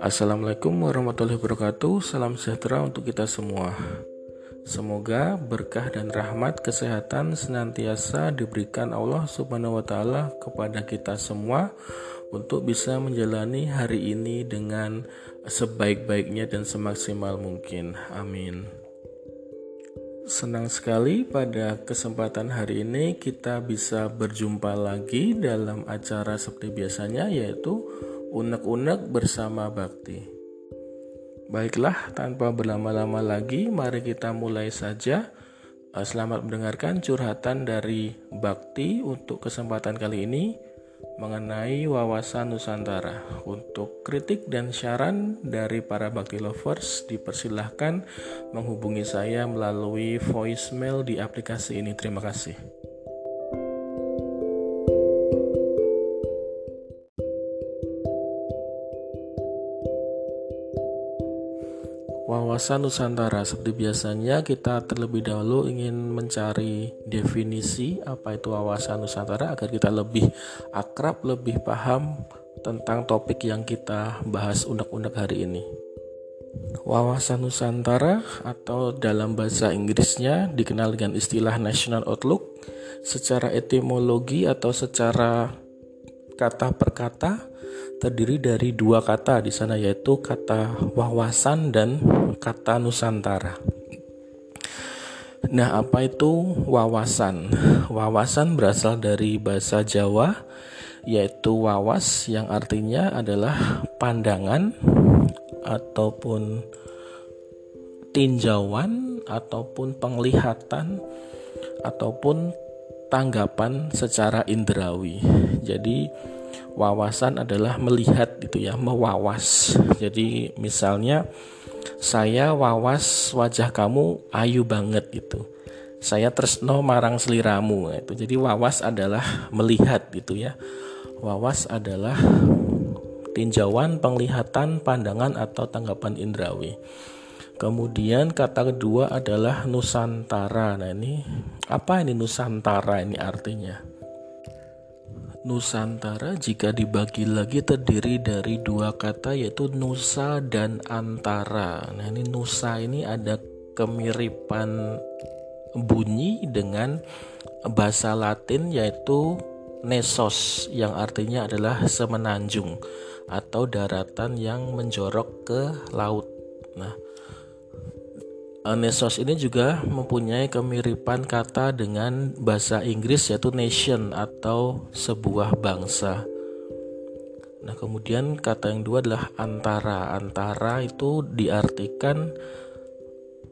Assalamualaikum warahmatullahi wabarakatuh. Salam sejahtera untuk kita semua. Semoga berkah dan rahmat kesehatan senantiasa diberikan Allah Subhanahu wa taala kepada kita semua untuk bisa menjalani hari ini dengan sebaik-baiknya dan semaksimal mungkin. Amin. Senang sekali pada kesempatan hari ini kita bisa berjumpa lagi dalam acara seperti biasanya yaitu unek-unek bersama bakti. Baiklah, tanpa berlama-lama lagi, mari kita mulai saja. Eh, selamat mendengarkan curhatan dari Bakti untuk kesempatan kali ini mengenai wawasan Nusantara. Untuk kritik dan saran dari para Bakti lovers, dipersilahkan menghubungi saya melalui voicemail di aplikasi ini. Terima kasih. Wawasan Nusantara seperti biasanya kita terlebih dahulu ingin mencari definisi apa itu wawasan Nusantara agar kita lebih akrab, lebih paham tentang topik yang kita bahas undang-undang hari ini. Wawasan Nusantara atau dalam bahasa Inggrisnya dikenal dengan istilah National Outlook secara etimologi atau secara kata per kata terdiri dari dua kata di sana yaitu kata wawasan dan kata nusantara. Nah, apa itu wawasan? Wawasan berasal dari bahasa Jawa yaitu wawas yang artinya adalah pandangan ataupun tinjauan ataupun penglihatan ataupun tanggapan secara indrawi. Jadi wawasan adalah melihat gitu ya, mewawas. Jadi misalnya saya wawas wajah kamu ayu banget gitu. Saya tresno marang seliramu itu. Jadi wawas adalah melihat gitu ya. Wawas adalah tinjauan, penglihatan, pandangan atau tanggapan indrawi. Kemudian kata kedua adalah Nusantara. Nah ini apa ini Nusantara ini artinya? Nusantara jika dibagi lagi terdiri dari dua kata yaitu Nusa dan Antara. Nah ini Nusa ini ada kemiripan bunyi dengan bahasa Latin yaitu Nesos yang artinya adalah semenanjung atau daratan yang menjorok ke laut. Nah, Nesos ini juga mempunyai kemiripan kata dengan bahasa Inggris yaitu nation atau sebuah bangsa. Nah, kemudian kata yang dua adalah antara. Antara itu diartikan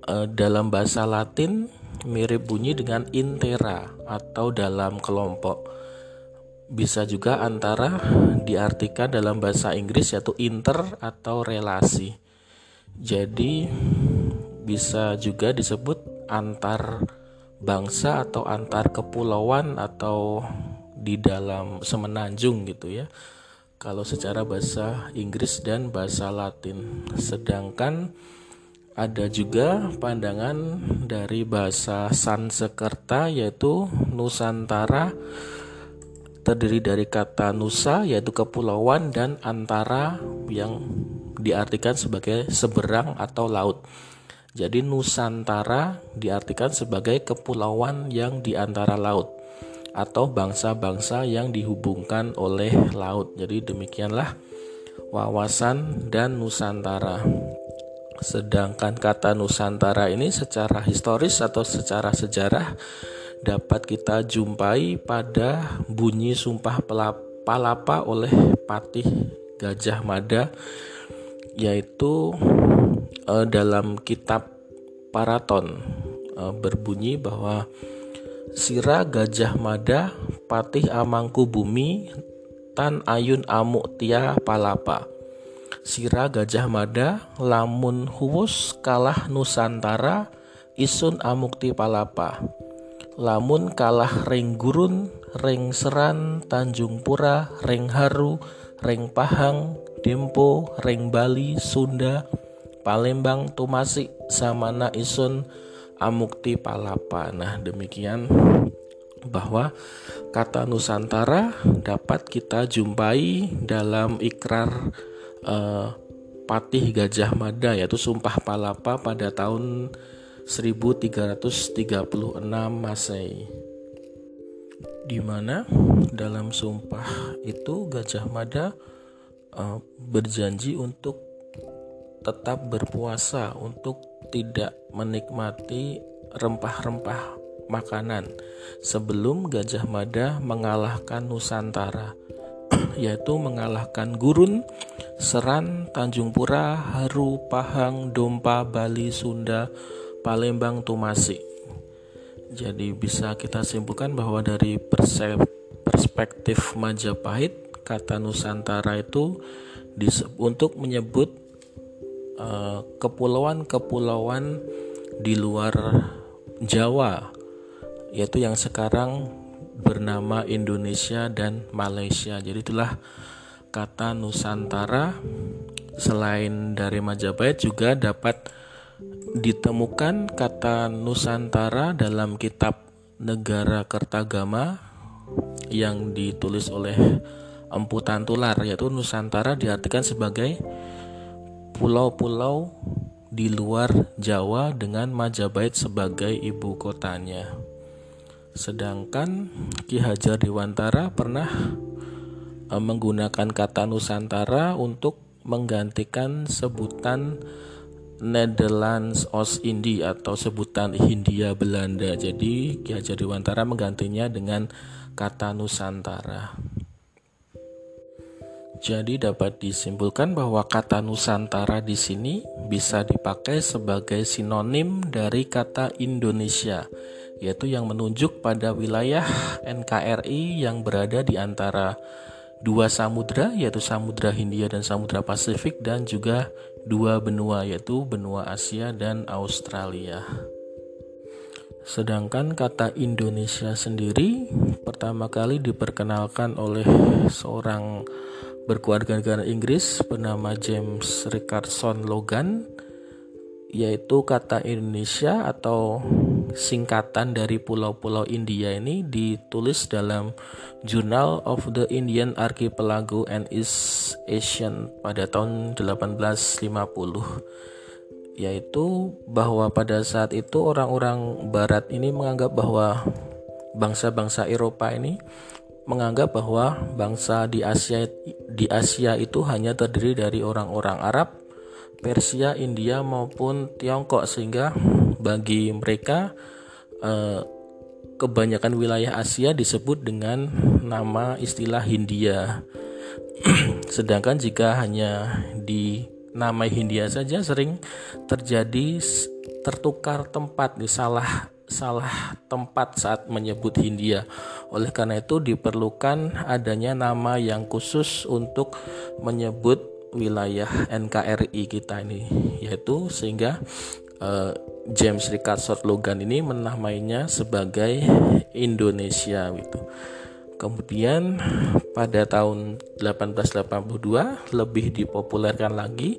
uh, dalam bahasa Latin mirip bunyi dengan intera atau dalam kelompok. Bisa juga antara diartikan dalam bahasa Inggris yaitu inter atau relasi. Jadi bisa juga disebut antar bangsa atau antar kepulauan atau di dalam semenanjung gitu ya. Kalau secara bahasa Inggris dan bahasa Latin. Sedangkan ada juga pandangan dari bahasa Sansekerta yaitu Nusantara terdiri dari kata Nusa yaitu kepulauan dan antara yang diartikan sebagai seberang atau laut. Jadi Nusantara diartikan sebagai kepulauan yang di antara laut atau bangsa-bangsa yang dihubungkan oleh laut. Jadi demikianlah wawasan dan Nusantara. Sedangkan kata Nusantara ini secara historis atau secara sejarah dapat kita jumpai pada bunyi sumpah palapa oleh Patih Gajah Mada yaitu uh, dalam kitab Paraton uh, berbunyi bahwa Sira Gajah Mada Patih Amangku Bumi Tan Ayun Amuk Tia Palapa. Sira Gajah Mada Lamun Huwus Kalah Nusantara Isun Amukti Palapa. Lamun kalah Reng Gurun Reng Seran Tanjung Pura Reng Haru Reng Pahang Dempo Reng Bali Sunda Palembang Tumasik Samana Isun Amukti Palapa. Nah, demikian bahwa kata Nusantara dapat kita jumpai dalam ikrar uh, Patih Gajah Mada yaitu Sumpah Palapa pada tahun 1336 Masehi. Di mana dalam sumpah itu Gajah Mada uh, berjanji untuk tetap berpuasa untuk tidak menikmati rempah-rempah makanan sebelum Gajah Mada mengalahkan Nusantara yaitu mengalahkan Gurun, Seran, Tanjung Pura, Haru, Pahang, Dompa, Bali, Sunda, Palembang, Tumasi. Jadi bisa kita simpulkan bahwa dari perspektif Majapahit, kata Nusantara itu untuk menyebut kepulauan-kepulauan uh, di luar Jawa, yaitu yang sekarang bernama Indonesia dan Malaysia. Jadi itulah kata Nusantara selain dari Majapahit juga dapat ditemukan kata Nusantara dalam kitab Negara Kertagama yang ditulis oleh Empu Tantular yaitu Nusantara diartikan sebagai pulau-pulau di luar Jawa dengan Majapahit sebagai ibu kotanya. Sedangkan Ki Hajar Dewantara pernah e, menggunakan kata Nusantara untuk menggantikan sebutan Netherlands Oost-Indie atau sebutan Hindia Belanda. Jadi Ki Hajar Dewantara menggantinya dengan kata Nusantara. Jadi dapat disimpulkan bahwa kata Nusantara di sini bisa dipakai sebagai sinonim dari kata Indonesia yaitu yang menunjuk pada wilayah NKRI yang berada di antara dua samudra yaitu Samudra Hindia dan Samudra Pasifik dan juga dua benua yaitu benua Asia dan Australia. Sedangkan kata Indonesia sendiri pertama kali diperkenalkan oleh seorang berkeluarga negara Inggris bernama James Richardson Logan yaitu kata Indonesia atau singkatan dari pulau-pulau India ini ditulis dalam Journal of the Indian Archipelago and East Asian pada tahun 1850 yaitu bahwa pada saat itu orang-orang barat ini menganggap bahwa bangsa-bangsa Eropa ini menganggap bahwa bangsa di Asia di Asia itu hanya terdiri dari orang-orang Arab Persia, India maupun Tiongkok sehingga bagi mereka eh, kebanyakan wilayah Asia disebut dengan nama istilah Hindia. Sedangkan jika hanya di nama Hindia saja sering terjadi tertukar tempat, salah salah tempat saat menyebut Hindia. Oleh karena itu diperlukan adanya nama yang khusus untuk menyebut wilayah NKRI kita ini yaitu sehingga uh, James Richardson Logan ini menamainya sebagai Indonesia gitu. Kemudian pada tahun 1882 lebih dipopulerkan lagi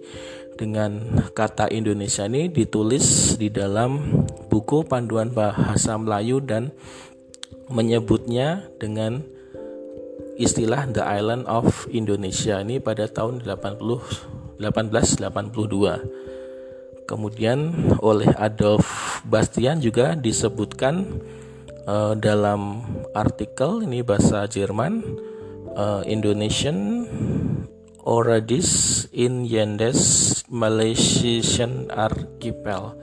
dengan kata Indonesia ini ditulis di dalam buku panduan bahasa Melayu dan menyebutnya dengan istilah The Island of Indonesia ini pada tahun 80 1882. Kemudian oleh Adolf Bastian juga disebutkan uh, dalam artikel ini bahasa Jerman uh, Indonesian Oradis in Yendes Malaysian Archipel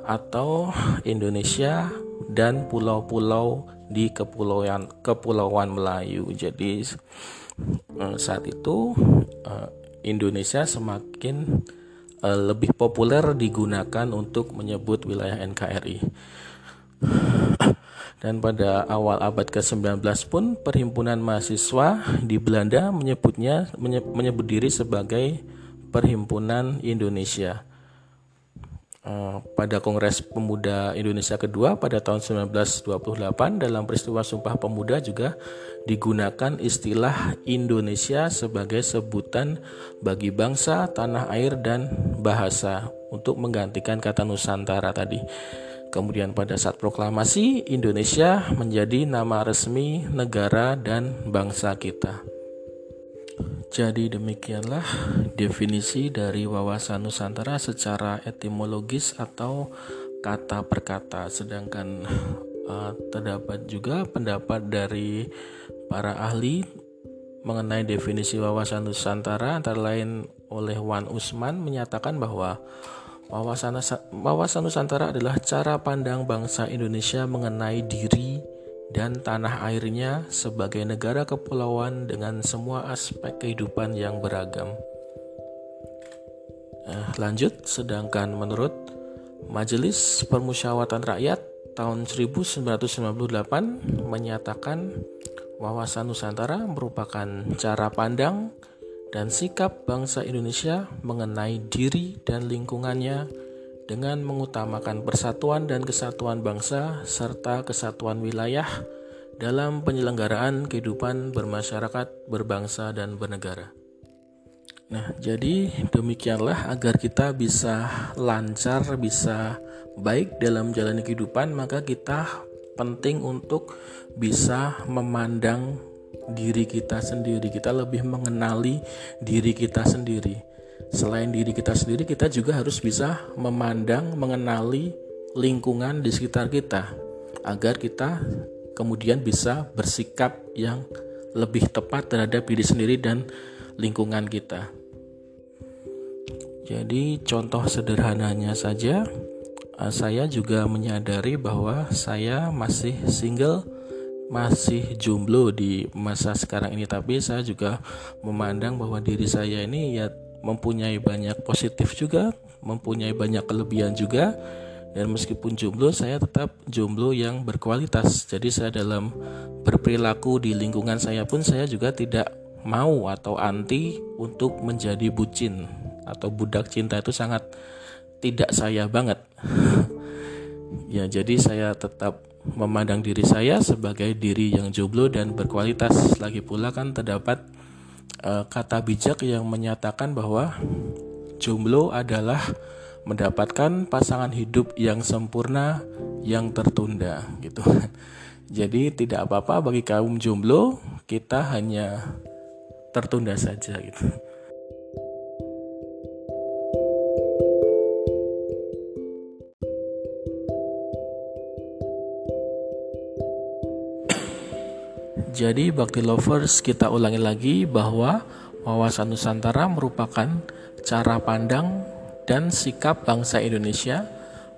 atau Indonesia dan pulau-pulau di kepulauan kepulauan Melayu. Jadi eh, saat itu eh, Indonesia semakin eh, lebih populer digunakan untuk menyebut wilayah NKRI. Dan pada awal abad ke-19 pun perhimpunan mahasiswa di Belanda menyebutnya menyebut diri sebagai Perhimpunan Indonesia. Eh, pada Kongres Pemuda Indonesia kedua pada tahun 1928 dalam peristiwa Sumpah Pemuda juga digunakan istilah Indonesia sebagai sebutan bagi bangsa, tanah air dan bahasa untuk menggantikan kata Nusantara tadi. Kemudian pada saat proklamasi Indonesia menjadi nama resmi negara dan bangsa kita. Jadi demikianlah definisi dari wawasan Nusantara secara etimologis atau kata per kata. Sedangkan uh, terdapat juga pendapat dari para ahli mengenai definisi wawasan Nusantara antara lain oleh Wan Usman menyatakan bahwa wawasan wawasan Nusantara adalah cara pandang bangsa Indonesia mengenai diri dan tanah airnya sebagai negara kepulauan dengan semua aspek kehidupan yang beragam. Eh, lanjut, sedangkan menurut Majelis Permusyawaratan Rakyat tahun 1998 menyatakan wawasan Nusantara merupakan cara pandang dan sikap bangsa Indonesia mengenai diri dan lingkungannya dengan mengutamakan persatuan dan kesatuan bangsa serta kesatuan wilayah dalam penyelenggaraan kehidupan bermasyarakat, berbangsa, dan bernegara. Nah, jadi demikianlah agar kita bisa lancar, bisa baik dalam jalan kehidupan, maka kita penting untuk bisa memandang diri kita sendiri. Kita lebih mengenali diri kita sendiri Selain diri kita sendiri, kita juga harus bisa memandang, mengenali lingkungan di sekitar kita agar kita kemudian bisa bersikap yang lebih tepat terhadap diri sendiri dan lingkungan kita. Jadi, contoh sederhananya saja, eh, saya juga menyadari bahwa saya masih single, masih jomblo di masa sekarang ini, tapi saya juga memandang bahwa diri saya ini ya mempunyai banyak positif juga, mempunyai banyak kelebihan juga. Dan meskipun jomblo, saya tetap jomblo yang berkualitas. Jadi saya dalam berperilaku di lingkungan saya pun saya juga tidak mau atau anti untuk menjadi bucin atau budak cinta itu sangat tidak saya banget. ya, jadi saya tetap memandang diri saya sebagai diri yang jomblo dan berkualitas. Lagi pula kan terdapat uh, kata bijak yang menyatakan bahwa jomblo adalah mendapatkan pasangan hidup yang sempurna yang tertunda gitu. Jadi tidak apa-apa bagi kaum jomblo, kita hanya tertunda saja gitu. Jadi Bakti Lovers kita ulangi lagi bahwa wawasan Nusantara merupakan cara pandang dan sikap bangsa Indonesia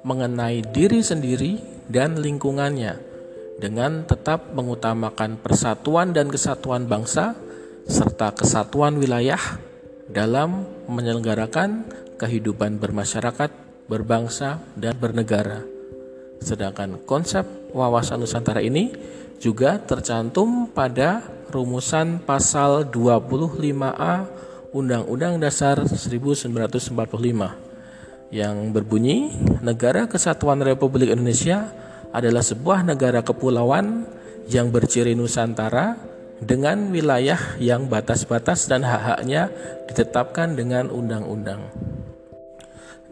mengenai diri sendiri dan lingkungannya dengan tetap mengutamakan persatuan dan kesatuan bangsa serta kesatuan wilayah dalam menyelenggarakan kehidupan bermasyarakat, berbangsa, dan bernegara. Sedangkan konsep wawasan Nusantara ini juga tercantum pada rumusan pasal 25A Undang-Undang Dasar 1945 yang berbunyi Negara Kesatuan Republik Indonesia adalah sebuah negara kepulauan yang berciri Nusantara dengan wilayah yang batas-batas dan hak-haknya ditetapkan dengan undang-undang.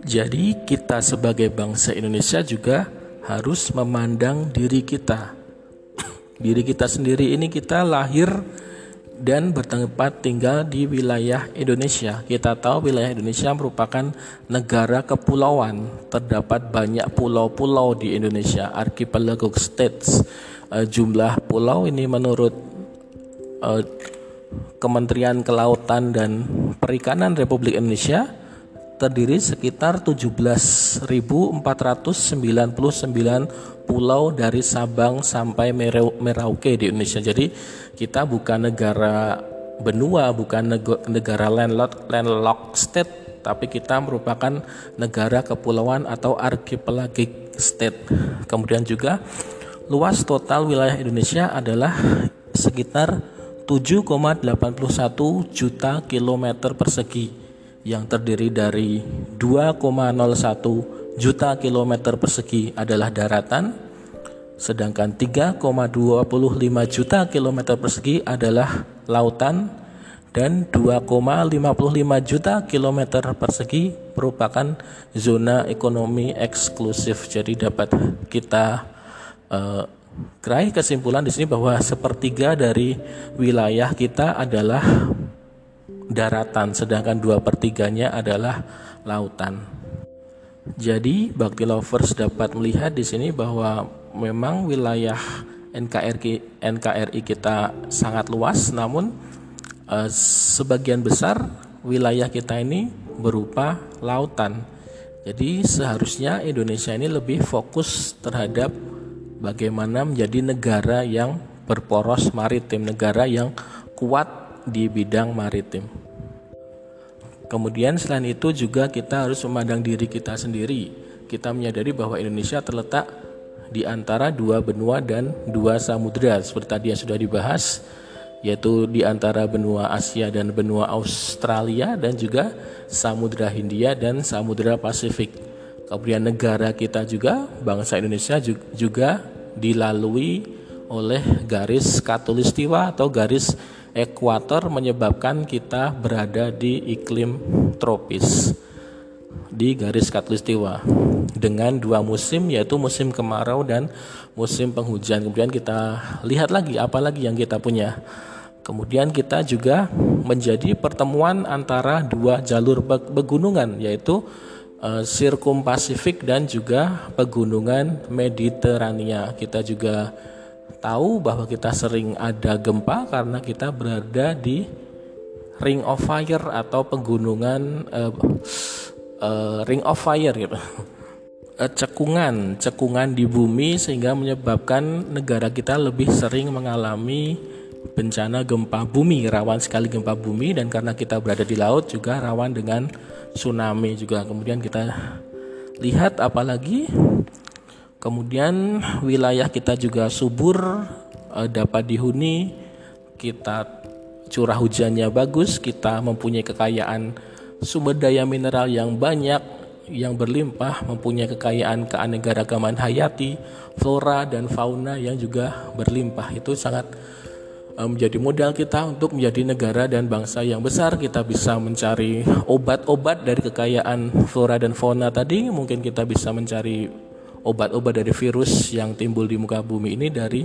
Jadi kita sebagai bangsa Indonesia juga harus memandang diri kita diri kita sendiri ini kita lahir dan bertempat tinggal di wilayah Indonesia. Kita tahu wilayah Indonesia merupakan negara kepulauan. Terdapat banyak pulau-pulau di Indonesia, archipelago states. Uh, jumlah pulau ini menurut uh, Kementerian Kelautan dan Perikanan Republik Indonesia terdiri sekitar 17.499 pulau dari Sabang sampai Merauke di Indonesia. Jadi kita bukan negara benua, bukan negara landlocked, landlocked state, tapi kita merupakan negara kepulauan atau archipelagic state. Kemudian juga luas total wilayah Indonesia adalah sekitar 7,81 juta kilometer persegi yang terdiri dari 2,01 juta kilometer persegi adalah daratan, sedangkan 3,25 juta kilometer persegi adalah lautan, dan 2,55 juta kilometer persegi merupakan zona ekonomi eksklusif. Jadi dapat kita uh, kesimpulan di sini bahwa sepertiga dari wilayah kita adalah daratan, sedangkan dua pertiganya adalah lautan. Jadi Bakti Lovers dapat melihat di sini bahwa memang wilayah NKRI, NKRI kita sangat luas, namun eh, sebagian besar wilayah kita ini berupa lautan. Jadi seharusnya Indonesia ini lebih fokus terhadap bagaimana menjadi negara yang berporos maritim, negara yang kuat di bidang maritim. Kemudian selain itu juga kita harus memandang diri kita sendiri. Kita menyadari bahwa Indonesia terletak di antara dua benua dan dua samudera seperti tadi yang sudah dibahas yaitu di antara benua Asia dan benua Australia dan juga Samudra Hindia dan Samudra Pasifik. Kemudian negara kita juga bangsa Indonesia juga dilalui oleh garis katulistiwa atau garis ekuator menyebabkan kita berada di iklim tropis di garis katulistiwa dengan dua musim yaitu musim kemarau dan musim penghujan. Kemudian kita lihat lagi apa lagi yang kita punya. Kemudian kita juga menjadi pertemuan antara dua jalur pegunungan yaitu uh, Sirkum Pasifik dan juga pegunungan Mediterania. Kita juga tahu bahwa kita sering ada gempa karena kita berada di Ring of Fire atau pegunungan uh, uh, Ring of Fire gitu. Uh, cekungan, cekungan di bumi sehingga menyebabkan negara kita lebih sering mengalami bencana gempa bumi, rawan sekali gempa bumi dan karena kita berada di laut juga rawan dengan tsunami juga. Kemudian kita lihat apalagi Kemudian wilayah kita juga subur, eh, dapat dihuni, kita curah hujannya bagus, kita mempunyai kekayaan sumber daya mineral yang banyak, yang berlimpah, mempunyai kekayaan keanekaragaman hayati, flora dan fauna yang juga berlimpah. Itu sangat eh, menjadi modal kita untuk menjadi negara dan bangsa yang besar. Kita bisa mencari obat-obat dari kekayaan flora dan fauna tadi. Mungkin kita bisa mencari obat-obat dari virus yang timbul di muka bumi ini dari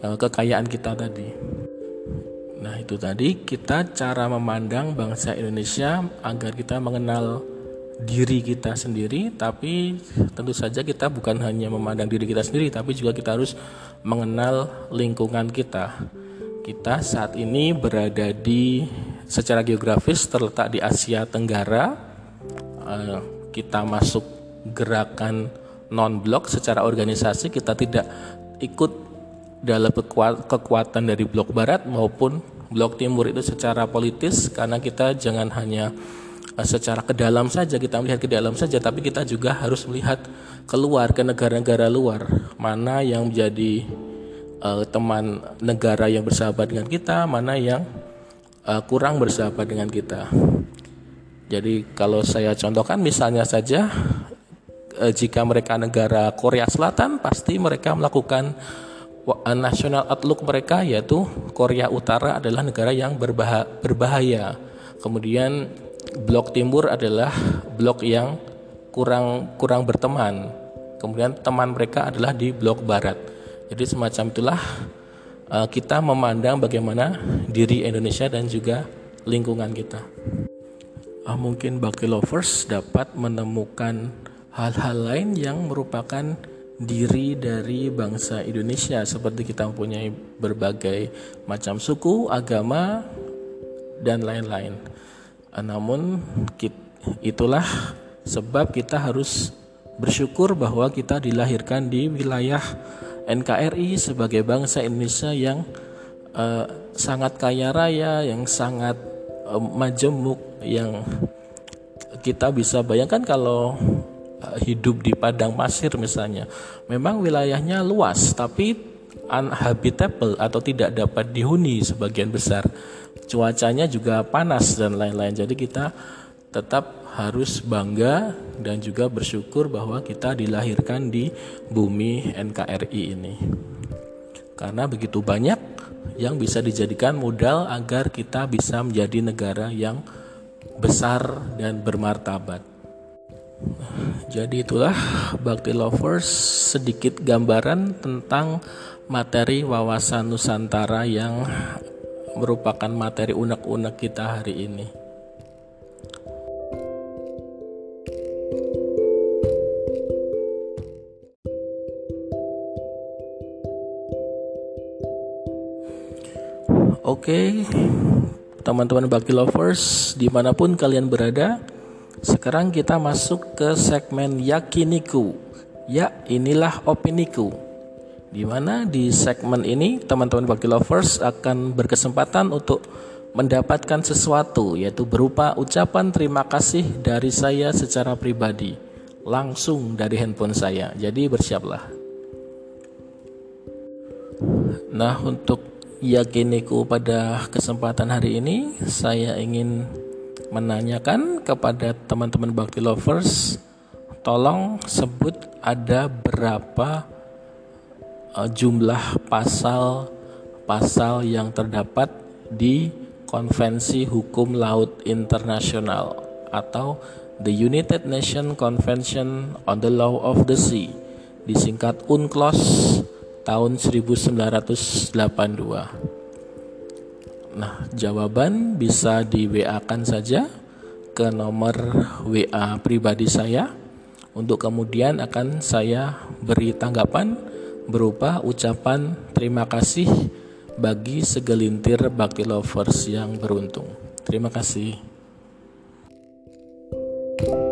uh, kekayaan kita tadi. Nah, itu tadi kita cara memandang bangsa Indonesia agar kita mengenal diri kita sendiri, tapi tentu saja kita bukan hanya memandang diri kita sendiri, tapi juga kita harus mengenal lingkungan kita. Kita saat ini berada di secara geografis terletak di Asia Tenggara. Uh, kita masuk gerakan non blok secara organisasi kita tidak ikut dalam kekuatan dari blok barat maupun blok timur itu secara politis karena kita jangan hanya eh, secara ke dalam saja kita melihat ke dalam saja tapi kita juga harus melihat keluar ke negara-negara luar. Mana yang menjadi uh, teman negara yang bersahabat dengan kita mana yang uh, kurang bersahabat dengan kita. Jadi kalau saya contohkan misalnya saja jika mereka negara Korea Selatan pasti mereka melakukan eh, national outlook mereka yaitu Korea Utara adalah negara yang berbahaya, berbahaya. Kemudian blok timur adalah blok yang kurang kurang berteman. Kemudian teman mereka adalah di blok barat. Jadi semacam itulah uh, kita memandang bagaimana diri Indonesia dan juga lingkungan kita. Uh, mungkin Bakti Lovers dapat menemukan hal-hal lain yang merupakan diri dari bangsa Indonesia seperti kita mempunyai berbagai macam suku, agama dan lain-lain. Namun itulah sebab kita harus bersyukur bahwa kita dilahirkan di wilayah NKRI sebagai bangsa Indonesia yang uh, sangat kaya raya, yang sangat uh, majemuk, yang kita bisa bayangkan kalau hidup di padang pasir misalnya. Memang wilayahnya luas tapi unhabitable atau tidak dapat dihuni sebagian besar. Cuacanya juga panas dan lain-lain. Jadi kita tetap harus bangga dan juga bersyukur bahwa kita dilahirkan di bumi NKRI ini. Karena begitu banyak yang bisa dijadikan modal agar kita bisa menjadi negara yang besar dan bermartabat. Jadi itulah Bakti Lovers sedikit gambaran tentang materi wawasan Nusantara yang merupakan materi unek-unek kita hari ini. Oke, teman-teman Bakti Lovers, di mana pun kalian berada, sekarang kita masuk ke segmen Yakiniku. Ya, inilah opiniku. Di mana di segmen ini teman-teman Bakti Lovers akan berkesempatan untuk mendapatkan sesuatu yaitu berupa ucapan terima kasih dari saya secara pribadi langsung dari handphone saya. Jadi bersiaplah. Nah, untuk yakiniku pada kesempatan hari ini saya ingin menanyakan kepada teman-teman bakti lovers tolong sebut ada berapa uh, jumlah pasal pasal yang terdapat di Konvensi Hukum Laut Internasional atau the United Nations Convention on the Law of the Sea disingkat UNCLOS tahun 1982. Nah, jawaban bisa di WA-kan saja ke nomor WA pribadi saya untuk kemudian akan saya beri tanggapan berupa ucapan terima kasih bagi segelintir bakti lovers yang beruntung. Terima kasih. thank you